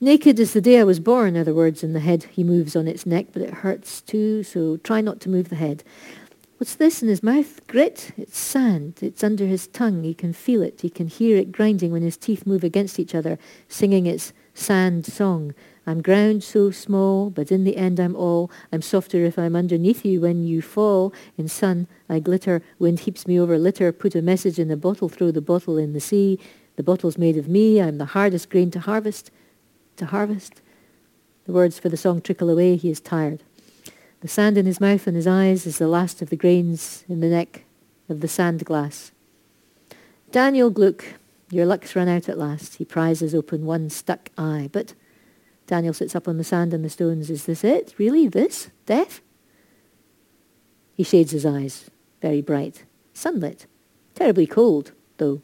Naked as the day I was born, the words in the head he moves on its neck, but it hurts too, so try not to move the head. What's this in his mouth? Grit? It's sand. It's under his tongue. He can feel it. He can hear it grinding when his teeth move against each other, singing its sand song. I'm ground so small, but in the end I'm all. I'm softer if I'm underneath you when you fall. In sun I glitter, wind heaps me over litter. Put a message in a bottle, throw the bottle in the sea. The bottle's made of me, I'm the hardest grain to harvest. To harvest? The words for the song trickle away, he is tired. The sand in his mouth and his eyes is the last of the grains in the neck of the sand glass. Daniel Gluck, your luck's run out at last. He prizes open one stuck eye, but Daniel sits up on the sand and the stones. Is this it? Really? This? Death? He shades his eyes. Very bright. Sunlit. Terribly cold, though.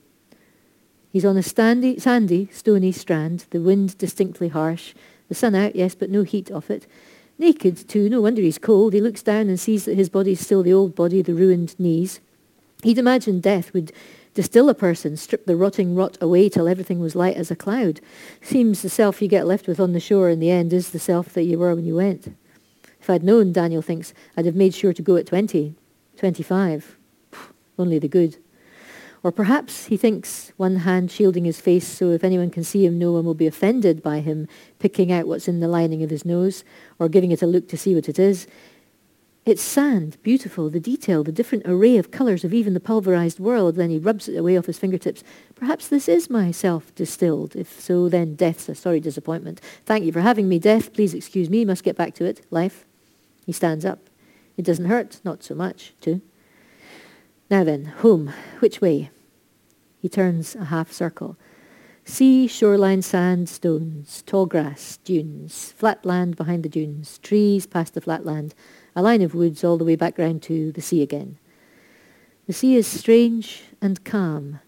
He's on a standy, sandy, stony strand, the wind distinctly harsh. The sun out, yes, but no heat off it. Naked, too, no wonder he's cold. He looks down and sees that his body's still the old body, the ruined knees. He'd imagined death would Distill a person, strip the rotting rot away till everything was light as a cloud. Seems the self you get left with on the shore in the end is the self that you were when you went. If I'd known, Daniel thinks, I'd have made sure to go at 20, 25. Only the good. Or perhaps he thinks, one hand shielding his face so if anyone can see him, no one will be offended by him picking out what's in the lining of his nose or giving it a look to see what it is. It's sand, beautiful, the detail, the different array of colours of even the pulverised world. Then he rubs it away off his fingertips. Perhaps this is myself distilled. If so, then death's a sorry disappointment. Thank you for having me, death. Please excuse me. Must get back to it. Life. He stands up. It doesn't hurt, not so much, too. Now then, home. Which way? He turns a half circle. Sea, shoreline, sand, stones, tall grass, dunes, flat land behind the dunes, trees past the flat land, a line of woods all the way back round to the sea again. The sea is strange and calm.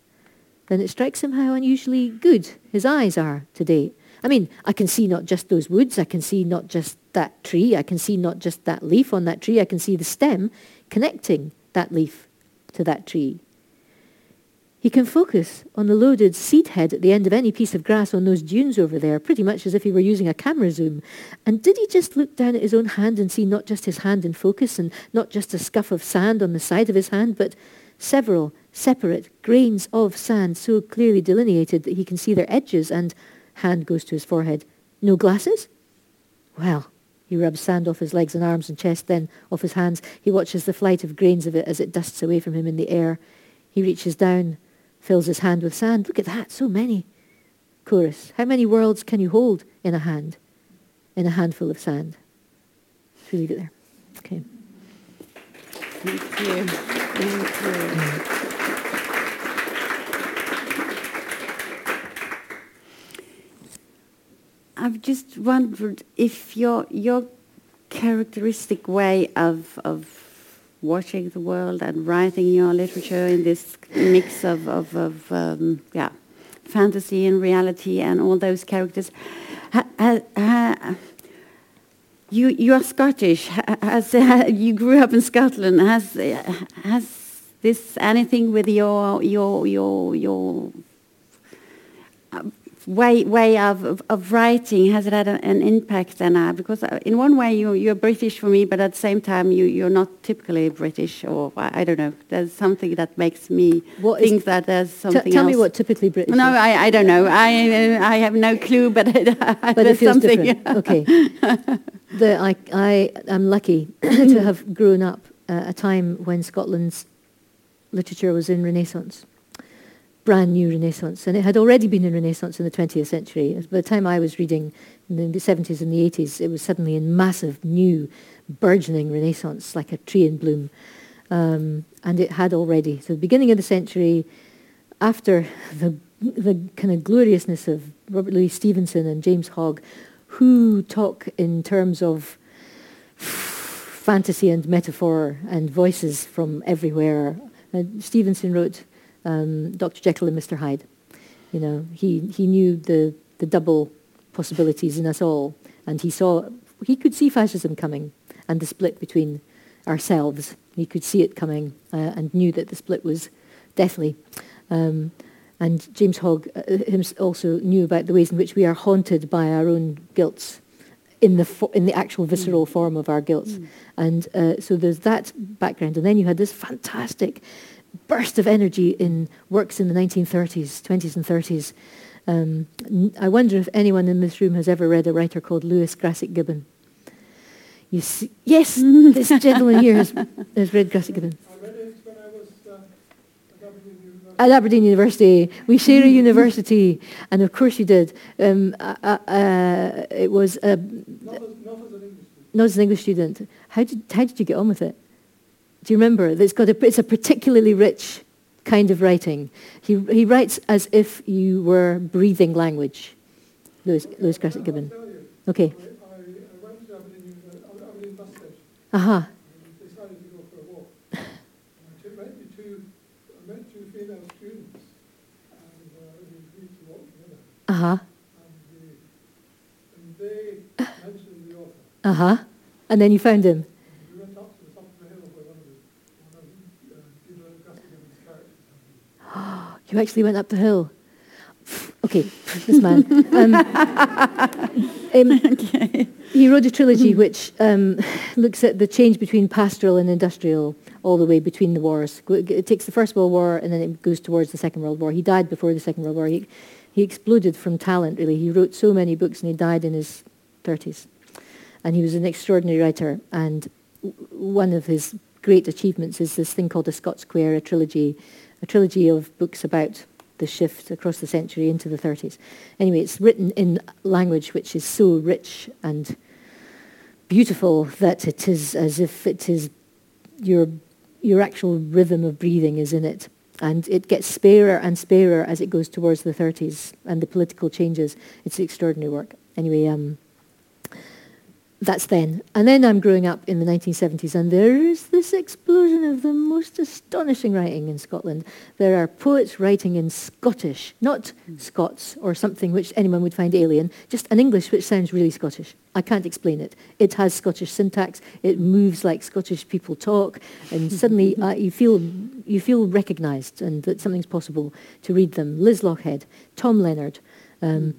Then it strikes him how unusually good his eyes are today. I mean, I can see not just those woods, I can see not just that tree, I can see not just that leaf on that tree, I can see the stem connecting that leaf to that tree. He can focus on the loaded seed head at the end of any piece of grass on those dunes over there, pretty much as if he were using a camera zoom. And did he just look down at his own hand and see not just his hand in focus and not just a scuff of sand on the side of his hand, but several separate grains of sand so clearly delineated that he can see their edges and hand goes to his forehead. No glasses? Well, he rubs sand off his legs and arms and chest, then off his hands. He watches the flight of grains of it as it dusts away from him in the air. He reaches down fills his hand with sand. Look at that, so many. Chorus. How many worlds can you hold in a hand? In a handful of sand. Should we leave it there? Okay. Thank you. Thank you. I've just wondered if your your characteristic way of of watching the world and writing your literature in this mix of, of, of um, yeah, fantasy and reality and all those characters. Ha, ha, ha, you you are Scottish. Has, you grew up in Scotland. Has has this anything with your your your your uh, way way of, of, of writing has it had a, an impact on uh, because uh, in one way you you're British for me but at the same time you you're not typically British or I, I don't know there's something that makes me What is- think that there's something tell else. me what typically British no is. I, I don't know I I have no clue but, but there's something different. okay. The, I, I am lucky to have grown up at a time when Scotland's literature was in Renaissance, brand new Renaissance, and it had already been in Renaissance in the 20th century. By the time I was reading in the 70s and the 80s, it was suddenly in massive, new, burgeoning Renaissance, like a tree in bloom. Um, and it had already. So the beginning of the century, after the the kind of gloriousness of Robert Louis Stevenson and James Hogg, who talk in terms of fantasy and metaphor and voices from everywhere. Uh, Stevenson wrote um, Dr. Jekyll and Mr. Hyde. You know, he, he knew the, the double possibilities in us all, and he saw he could see fascism coming and the split between ourselves. He could see it coming uh, and knew that the split was deathly. Um, and James Hogg uh, also knew about the ways in which we are haunted by our own guilts in the, fo- in the actual visceral form of our guilts. And uh, so there's that background. And then you had this fantastic burst of energy in works in the 1930s, 20s and 30s. Um, n- I wonder if anyone in this room has ever read a writer called Lewis Grassic Gibbon. You see, yes, this gentleman here has, has read Grassic Gibbon. I read it when I was uh, at Aberdeen University. At Aberdeen University, we share a university, and of course you did. Um, uh, uh, uh, it was uh, Not as, not as an English student. not as an English student. How did how did you get on with it? Do you remember? It's got a, it's a particularly rich kind of writing. He he writes as if you were breathing language. Lewis Lewis Grassic Gibbon. I'll uh-huh. uh-huh. tell uh-huh. you, Okay. I, I, I went to Aberdeen, University, Aberdeen bus You actually went up the hill. Okay, this man. Um, um, He wrote a trilogy which um, looks at the change between pastoral and industrial all the way between the wars. It takes the First World War and then it goes towards the Second World War. He died before the Second World War. He, he exploded from talent, really. He wrote so many books and he died in his 30s. And he was an extraordinary writer. And w- one of his great achievements is this thing called the Scots Quair, a trilogy, a trilogy of books about the shift across the century into the 30s. Anyway, it's written in language which is so rich and beautiful that it is as if it is your your actual rhythm of breathing is in it. And it gets sparer and sparer as it goes towards the 30s and the political changes. It's extraordinary work. Anyway, um, that's then. And then I'm growing up in the 1970s, and there is this explosion of the most astonishing writing in Scotland. There are poets writing in Scottish, not Scots or something which anyone would find alien, just an English which sounds really Scottish. I can't explain it. It has Scottish syntax. It moves like Scottish people talk, and suddenly uh, you feel you feel recognised and that something's possible to read them. Liz Lochhead, Tom Leonard, um,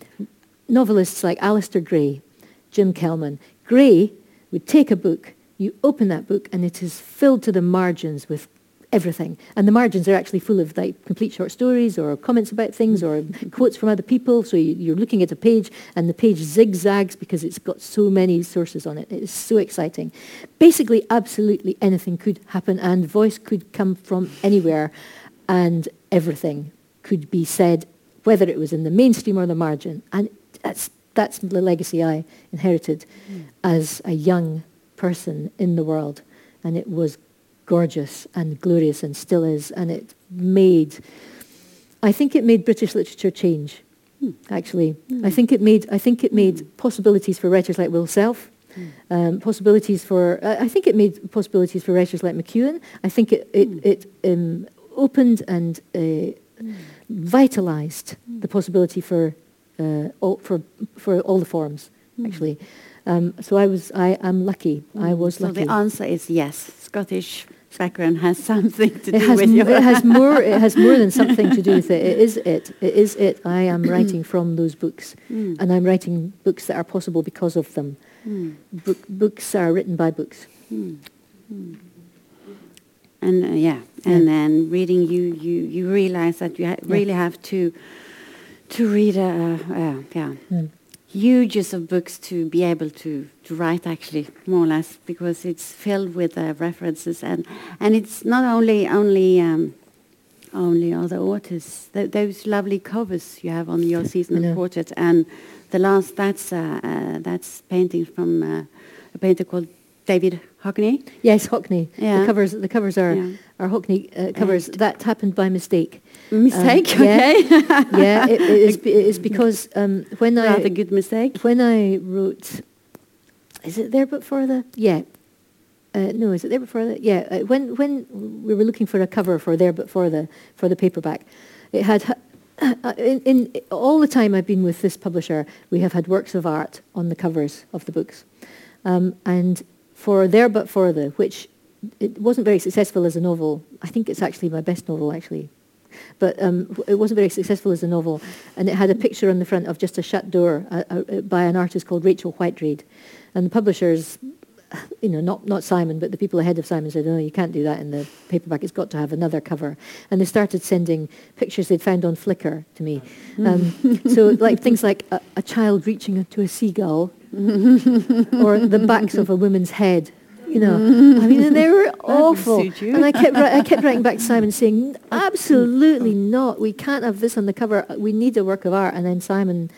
novelists like Alasdair Gray, Jim Kelman. Gray would take a book, you open that book, and it is filled to the margins with everything. And the margins are actually full of like complete short stories or comments about things or quotes from other people. So you, you're looking at a page and the page zigzags because it's got so many sources on it. It is so exciting. Basically, absolutely anything could happen and voice could come from anywhere and everything could be said, whether it was in the mainstream or the margin. And that's, that's the legacy I inherited mm. as a young person in the world. And it was gorgeous and glorious and still is. And it made, I think it made British literature change, hmm. actually. Hmm. I think it made, I think it hmm. made possibilities for writers like Will Self, um, possibilities for, I I think it made possibilities for writers like McEwan. I think it, it, it um, opened and uh, vitalized the possibility for, uh, all, for, for all the forms, actually. Um, so I was, I am lucky. I was so lucky. the answer is yes, Scottish. background has something to do with your... it has more. It has more than something to do with it. It is it. It is it. I am writing from those books, Mm, and I'm writing books that are possible because of them. mm, Book, books are written by books. mm, mm. And uh, yeah, and then reading, you you you realize that you ha- Yeah. really have to to read a uh, yeah Mm. huges of books to be able to, to write actually more or less because it's filled with uh, references and and it's not only only um, only other authors th- those lovely covers you have on your seasonal know. portrait and the last that's uh, uh, that's painting from uh, a painter called David Hockney Yes, Hockney. Yeah. The covers. The covers are Yeah. are Hockney uh, covers. that happened by mistake. mistake Um, yeah. okay yeah, it, it, is, it is because um, when rather I good mistake when I wrote, is it there but for the yeah. Uh, no, is it there before the yeah? Uh, when when we were looking for a cover for there but for the for the paperback, it had uh, in, in all the time I've been with this publisher, we have had works of art on the covers of the books, um, and for there but for the which it wasn't very successful as a novel. I think it's actually my best novel actually, but um, it wasn't very successful as a novel, and it had a picture on the front of just a shut door uh, uh, by an artist called Rachel Whiteread, and the publishers, you know, not not Simon, but the people ahead of Simon said, "No, you can't do that in the paperback. It's got to have another cover," and they started sending pictures they'd found on Flickr to me. Um, so like things like a, a child reaching into a seagull, or the backs of a woman's head. You know, I mean, and they were awful. And I kept, I kept writing back to Simon saying, absolutely not. We can't have this on the cover. We need a work of art. And then Simon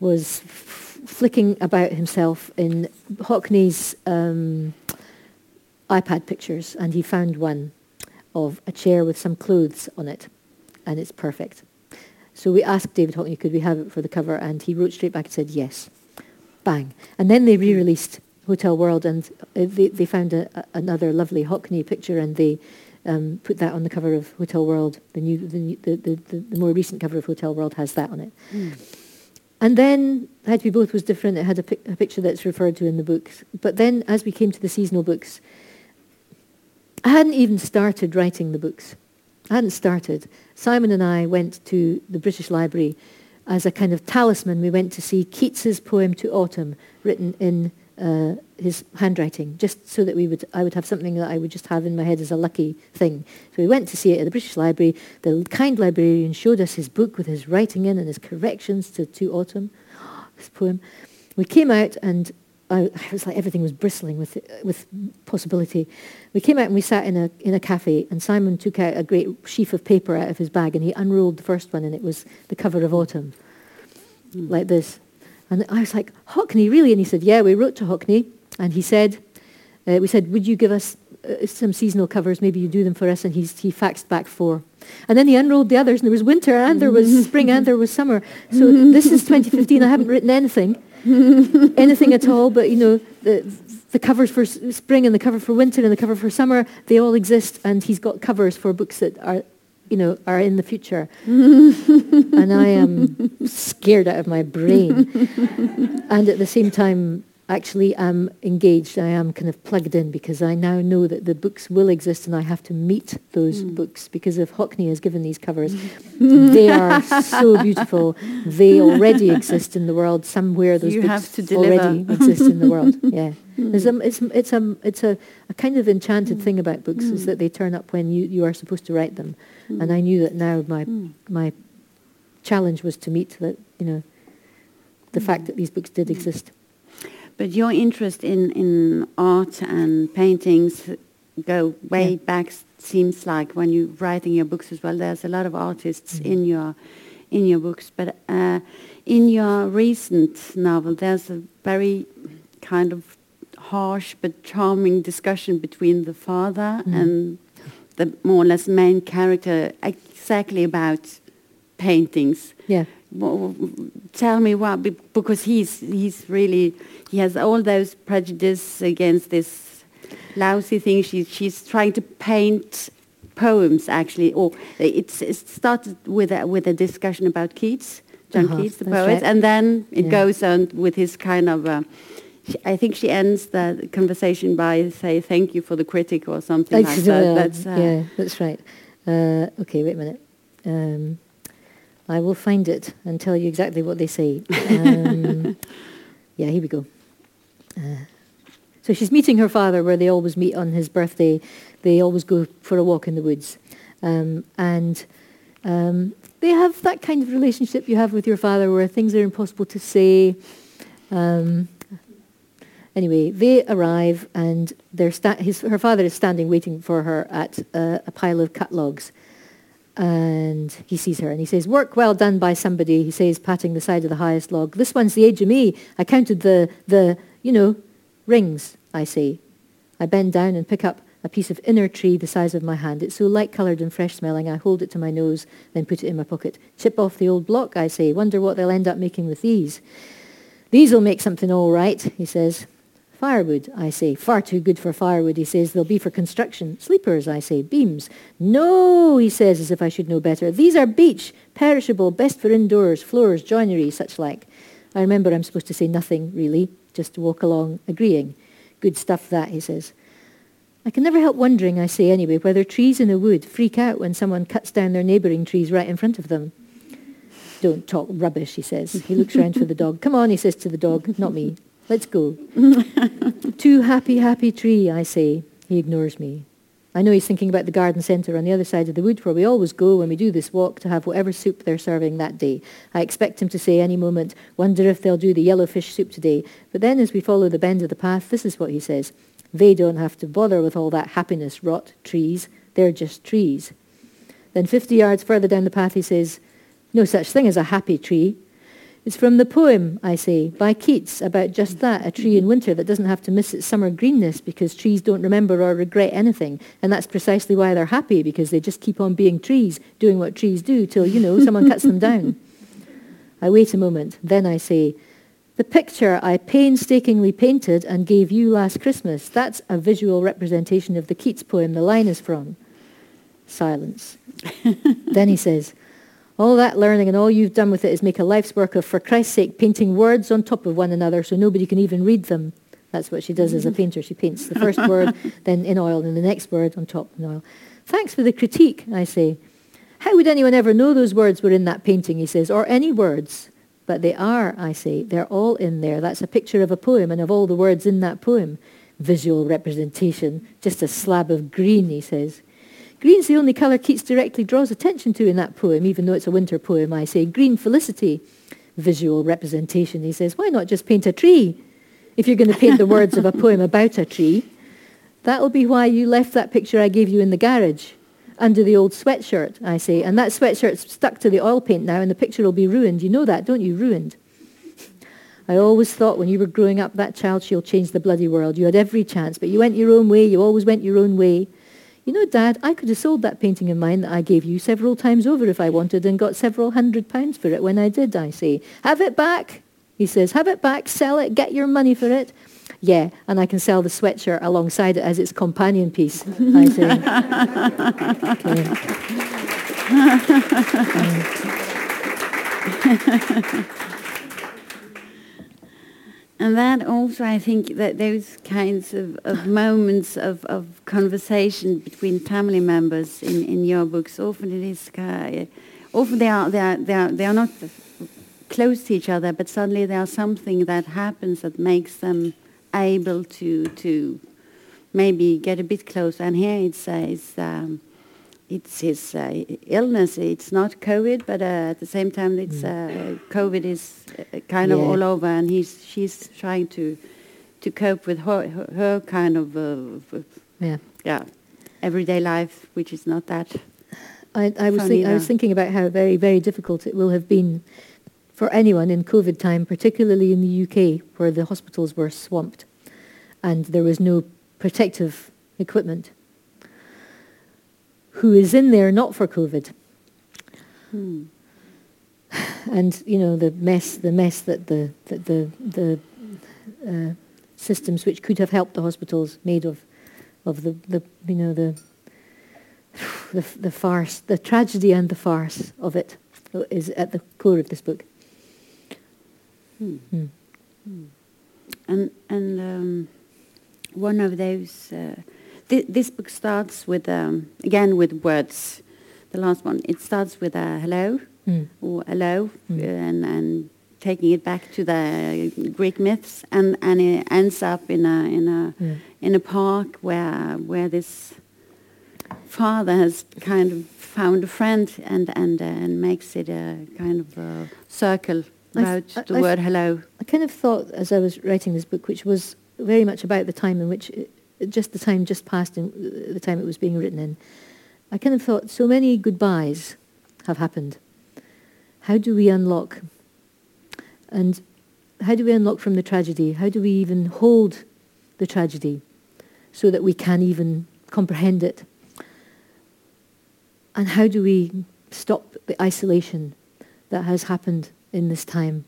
was f- flicking about himself in Hockney's um, iPad pictures, and he found one of a chair with some clothes on it, and it's perfect. So we asked David Hockney, could we have it for the cover, and he wrote straight back and said yes. Bang. And then they re-released Hotel World, and uh, they, they found a, a, another lovely Hockney picture, and they um, put that on the cover of Hotel World. The, new, the, new- the, the, the, the more recent cover of Hotel World has that on it. And then How to Be Both was different. It had a, pic- a picture that's referred to in the books. But then as we came to the seasonal books, I hadn't even started writing the books. I hadn't started. Simon and I went to the British Library as a kind of talisman. We went to see Keats's poem To Autumn, written in uh, his handwriting, just so that we would, I would have something that I would just have in my head as a lucky thing. So we went to see it at the British Library. The kind librarian showed us his book with his writing in and his corrections to To Autumn, this poem. We came out and I, I was like everything was bristling with with possibility. We came out and we sat in a in a cafe, and Simon took out a great sheaf of paper out of his bag, and he unrolled the first one, and it was the cover of Autumn, like this. And I was like, Hockney, really? And he said, Yeah, we wrote to Hockney, and he said, uh, we said, would you give us uh, some seasonal covers? Maybe you do them for us. And he's, he faxed back four. And then he unrolled the others, and there was winter, and there was spring, and there was summer. So this is 2015. I haven't written anything anything at all, but you know, the, the covers for spring and the cover for winter and the cover for summer, they all exist, and he's got covers for books that are, you know, are in the future. and I am scared out of my brain. and at the same time, actually am engaged. I am kind of plugged in because I now know that the books will exist and I have to meet those mm. books because if Hockney has given these covers, mm. they are so beautiful. They already exist in the world somewhere. Those You books have to already exist in the world. Yeah, it's a, it's, it's a, it's a, a kind of enchanted mm. thing about books is that they turn up when you, you are supposed to write them, and I knew that now my my challenge was to meet that you know the fact that these books did exist. But your interest in, in art and paintings go way Yeah. back. Seems like when you're writing your books as well. There's a lot of artists Mm-hmm. in your in your books. But uh, in your recent novel, there's a very kind of harsh but charming discussion between the father Mhm. and the more or less main character, exactly about paintings. Yeah. Tell me why, because he's he's really he has all those prejudice against this lousy thing. She she's trying to paint poems actually, or it's it started with a, with a discussion about Keats, John Uh-huh, Keats, the poet, right. and then it Yeah. goes on with his kind of. Uh, she, I think she ends the conversation by say thank you for the critic or something like that. That's, uh, yeah, that's right. Uh, okay, wait a minute. Um, I will find it and tell you exactly what they say. Um, yeah, here we go. Uh, so she's meeting her father where they always meet on his birthday. They always go for a walk in the woods. Um, and um, they have that kind of relationship you have with your father where things are impossible to say. Um, anyway, they arrive and sta- his, her father is standing waiting for her at uh, a pile of cut logs. And he sees her and he says, work well done by somebody, he says, patting the side of the highest log. This one's the age of me. I counted the, the you know, rings, I say. I bend down and pick up a piece of inner tree the size of my hand. It's so light-coloured and fresh-smelling. I hold it to my nose, then put it in my pocket. Chip off the old block, I say. Wonder what they'll end up making with these. These'll make something all right, he says. Firewood, I say. Far too good for firewood, he says. They'll be for construction. Sleepers, I say. Beams. No, he says, as if I should know better. These are beech, perishable, best for indoors, floors, joinery, such like. I remember I'm supposed to say nothing, really, just to walk along, agreeing. Good stuff, that, he says. I can never help wondering, I say anyway, whether trees in the wood freak out when someone cuts down their neighbouring trees right in front of them. Don't talk rubbish, he says. He looks round for the dog. Come on, he says to the dog, not me. Let's go. Too happy, happy tree, I say. He ignores me. I know he's thinking about the garden centre on the other side of the wood where we always go when we do this walk to have whatever soup they're serving that day. I expect him to say any moment, wonder if they'll do the yellowfish soup today. But then as we follow the bend of the path, this is what he says. They don't have to bother with all that happiness rot trees. They're just trees. Then 50 yards further down the path he says, no such thing as a happy tree. It's from the poem, I say, by Keats about just that, a tree in winter that doesn't have to miss its summer greenness because trees don't remember or regret anything. And that's precisely why they're happy, because they just keep on being trees, doing what trees do till, you know, someone cuts them down. I wait a moment. Then I say, the picture I painstakingly painted and gave you last Christmas, that's a visual representation of the Keats poem the line is from. Silence. then he says, all that learning and all you've done with it is make a life's work of, for Christ's sake, painting words on top of one another so nobody can even read them. That's what she does as a mm-hmm. painter. She paints the first word, then in oil, and the next word on top in oil. Thanks for the critique, I say. How would anyone ever know those words were in that painting, he says, or any words? But they are, I say. They're all in there. That's a picture of a poem and of all the words in that poem. Visual representation. Just a slab of green, he says. Green's the only colour Keats directly draws attention to in that poem, even though it's a winter poem, I say. Green felicity, visual representation. He says, why not just paint a tree? If you're going to paint the words of a poem about a tree, that'll be why you left that picture I gave you in the garage under the old sweatshirt, I say. And that sweatshirt's stuck to the oil paint now and the picture will be ruined. You know that, don't you? Ruined. I always thought when you were growing up, that child, she'll change the bloody world. You had every chance, but you went your own way. You always went your own way. You know, Dad, I could have sold that painting of mine that I gave you several times over if I wanted and got several hundred pounds for it when I did, I say. Have it back, he says. Have it back, sell it, get your money for it. Yeah, and I can sell the sweatshirt alongside it as its companion piece, I say. okay. And that also, I think, that those kinds of, of moments of, of conversation between family members in, in your books, often it is, uh, often they are, they, are, they, are, they are not close to each other, but suddenly there's something that happens that makes them able to, to maybe get a bit closer. And here it says, um, it's his uh, illness. It's not COVID, but uh, at the same time, it's mm. uh, COVID is uh, kind of all over, and he's she's trying to to cope with her her, her kind of uh, yeah yeah everyday life, which is not that. I, I was think, I was thinking about how very very difficult it will have been for anyone in COVID time, particularly in the UK, where the hospitals were swamped, and there was no protective equipment who is in there not for COVID. Hmm. And you know the mess, the mess that the that the the uh, systems which could have helped the hospitals made of of the, the you know the, the the farce, the tragedy and the farce of it is at the core of this book. Hmm. Hmm. hmm. and and um, one of those. Uh, th this book starts with um, again with words. The last one. It starts with a hello Mm. or hello, Mm. and and taking it back to the Greek myths, and and it ends up in a in a Yeah. in a park where where this father has kind of found a friend and and uh, and makes it a kind of a circle about the I word hello. I kind of thought as I was writing this book, which was very much about the time in which, it, just the time just past in uh, the time it was being written in, I kind of thought so many goodbyes have happened. How do we unlock? And how do we unlock from the tragedy? How do we even hold the tragedy so that we can even comprehend it? And how do we stop the isolation that has happened in this time?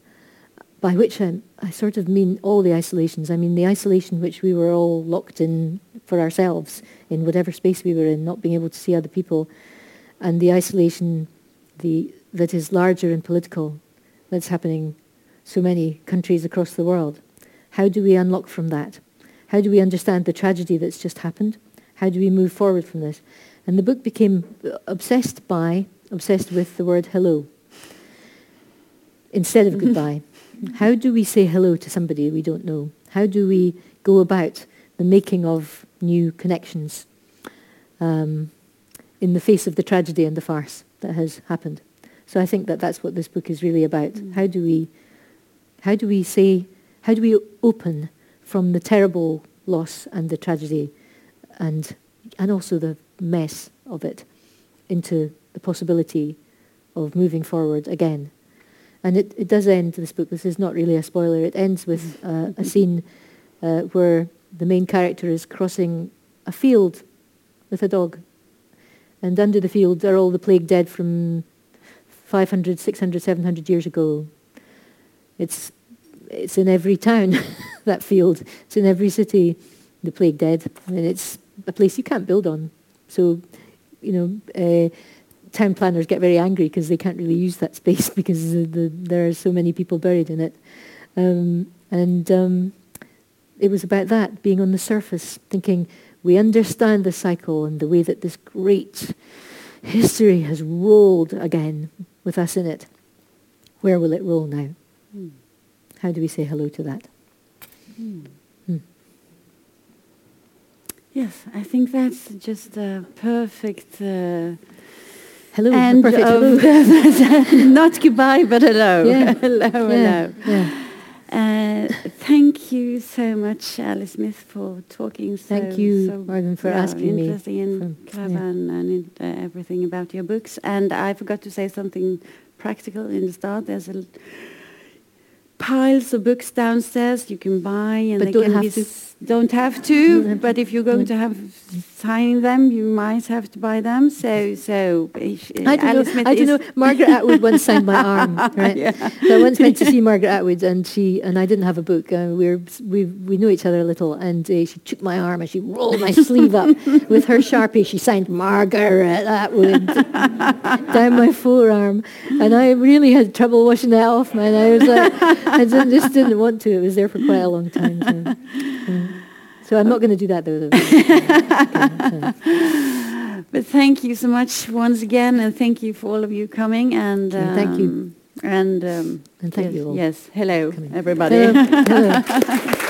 By which I, I sort of mean all the isolations. I mean the isolation which we were all locked in for ourselves, in whatever space we were in, not being able to see other people, and the isolation the, that is larger and political that's happening so many countries across the world. How do we unlock from that? How do we understand the tragedy that's just happened? How do we move forward from this? And the book became obsessed by, obsessed with the word hello instead of goodbye. How do we say hello to somebody we don't know? How do we go about the making of new connections um, in the face of the tragedy and the farce that has happened? So I think that that's what this book is really about. Mm. How do we, how do we say, how do we open from the terrible loss and the tragedy, and and also the mess of it, into the possibility of moving forward again? And it, it does end, this book, this is not really a spoiler, it ends with uh, a scene uh, where the main character is crossing a field with a dog. And under the field are all the plague dead from 500, 600, 700 years ago. It's, it's in every town, that field. It's in every city, the plague dead. And it's a place you can't build on. So, you know, uh, town planners get very angry because they can't really use that space because the, the, there are so many people buried in it. Um, and um, it was about that, being on the surface, thinking we understand the cycle and the way that this great history has rolled again with us in it. Where will it roll now? Mm. How do we say hello to that? Mm. Mm. Yes, I think that's just a perfect uh, Hello, a end perfect of not goodbye, but hello, Yeah. hello, yeah, hello. yeah. Uh, thank you so much, Ali Smith, for talking so. Thank you, so, Morgan, for asking me. Interesting and from- clever yeah. and, and in, uh, everything about your books. And I forgot to say something practical in the start. There's a piles of books downstairs you can buy, and But they can be don't have to. But if you're going to have signing them, you might have to buy them. So so. if- I don't Ali know. Smith I don't know. Margaret Atwood once signed my arm. Right? Yeah. So I once went to see Margaret Atwood, and she and I didn't have a book. Uh, we were, we we knew each other a little, and uh, she took my arm and she rolled my sleeve up with her sharpie. She signed Margaret Atwood down my forearm, and I really had trouble washing that off, man. I was like, I just didn't want to. It was there for quite a long time. So, mm. So I'm not going to do that though. though. Okay, so. But thank you so much once again, and thank you for all of you coming. And And thank you. um, And um, And thank yes, you all Yes, hello, everybody. Hello. Hello.